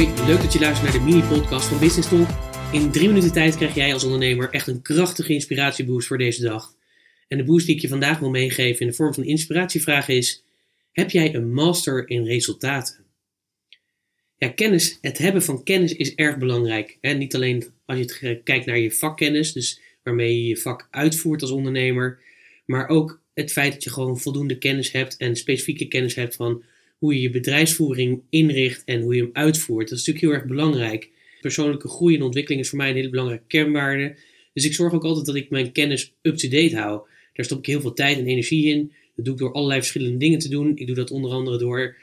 Leuk dat je luistert naar de mini-podcast van Business Talk. In drie minuten tijd krijg jij als ondernemer echt een krachtige inspiratieboost voor deze dag. En de boost die ik je vandaag wil meegeven in de vorm van inspiratievragen is: Heb jij een master in resultaten? Ja, kennis, het hebben van kennis is erg belangrijk. Hè? Niet alleen als je kijkt naar je vakkennis, dus waarmee je je vak uitvoert als ondernemer, maar ook het feit dat je gewoon voldoende kennis hebt en specifieke kennis hebt van hoe je je bedrijfsvoering inricht en hoe je hem uitvoert. Dat is natuurlijk heel erg belangrijk. Persoonlijke groei en ontwikkeling is voor mij een hele belangrijke kernwaarde. Dus ik zorg ook altijd dat ik mijn kennis up-to-date hou. Daar stop ik heel veel tijd en energie in. Dat doe ik door allerlei verschillende dingen te doen. Ik doe dat onder andere door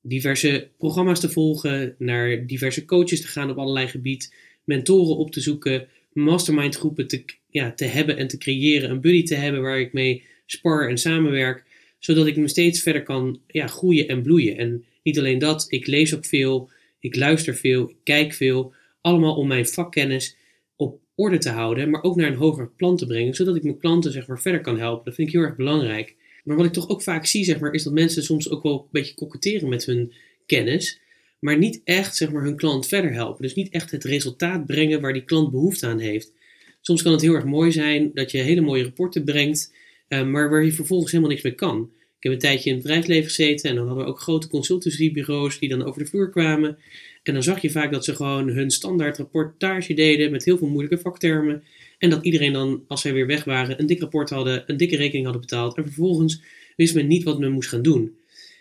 diverse programma's te volgen, naar diverse coaches te gaan op allerlei gebied, mentoren op te zoeken, mastermind groepen te, ja, te hebben en te creëren, een buddy te hebben waar ik mee spar en samenwerk zodat ik me steeds verder kan ja, groeien en bloeien. En niet alleen dat, ik lees ook veel, ik luister veel, ik kijk veel. Allemaal om mijn vakkennis op orde te houden, maar ook naar een hoger plan te brengen, zodat ik mijn klanten zeg maar, verder kan helpen. Dat vind ik heel erg belangrijk. Maar wat ik toch ook vaak zie, zeg maar, is dat mensen soms ook wel een beetje koketteren met hun kennis, maar niet echt zeg maar, hun klant verder helpen. Dus niet echt het resultaat brengen waar die klant behoefte aan heeft. Soms kan het heel erg mooi zijn dat je hele mooie rapporten brengt maar waar je vervolgens helemaal niks mee kan. Ik heb een tijdje in het bedrijfsleven gezeten en dan hadden we ook grote consultancybureaus die dan over de vloer kwamen. En dan zag je vaak dat ze gewoon hun standaard rapportage deden met heel veel moeilijke vaktermen. En dat iedereen dan, als zij weer weg waren, een dik rapport hadden, een dikke rekening hadden betaald. En vervolgens wist men niet wat men moest gaan doen.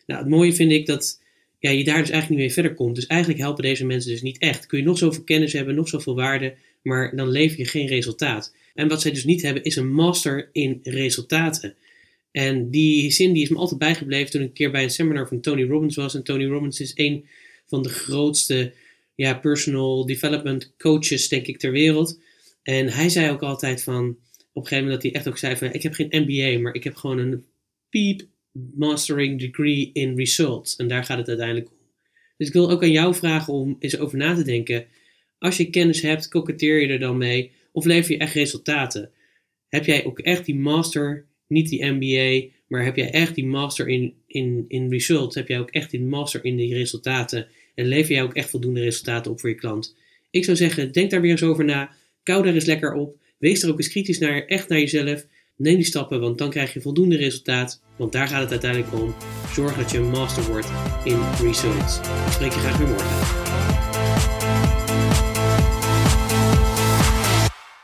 Nou, het mooie vind ik dat ja, je daar dus eigenlijk niet mee verder komt. Dus eigenlijk helpen deze mensen dus niet echt. Kun je nog zoveel kennis hebben, nog zoveel waarde, maar dan lever je geen resultaat. En wat zij dus niet hebben, is een master in resultaten. En die zin die is me altijd bijgebleven toen ik een keer bij een seminar van Tony Robbins was. En Tony Robbins is een van de grootste ja, personal development coaches, denk ik, ter wereld. En hij zei ook altijd van, op een gegeven moment dat hij echt ook zei van, ik heb geen MBA, maar ik heb gewoon een PEEP Mastering Degree in Results. En daar gaat het uiteindelijk om. Dus ik wil ook aan jou vragen om eens over na te denken. Als je kennis hebt, koketteer je er dan mee? Of lever je echt resultaten? Heb jij ook echt die master, niet die MBA, maar heb jij echt die master in, in, in results? Heb jij ook echt die master in die resultaten? En lever jij ook echt voldoende resultaten op voor je klant? Ik zou zeggen, denk daar weer eens over na. Kou daar eens lekker op. Wees er ook eens kritisch naar, echt naar jezelf. Neem die stappen, want dan krijg je voldoende resultaat. Want daar gaat het uiteindelijk om. Zorg dat je een master wordt in results. Spreek je graag weer morgen.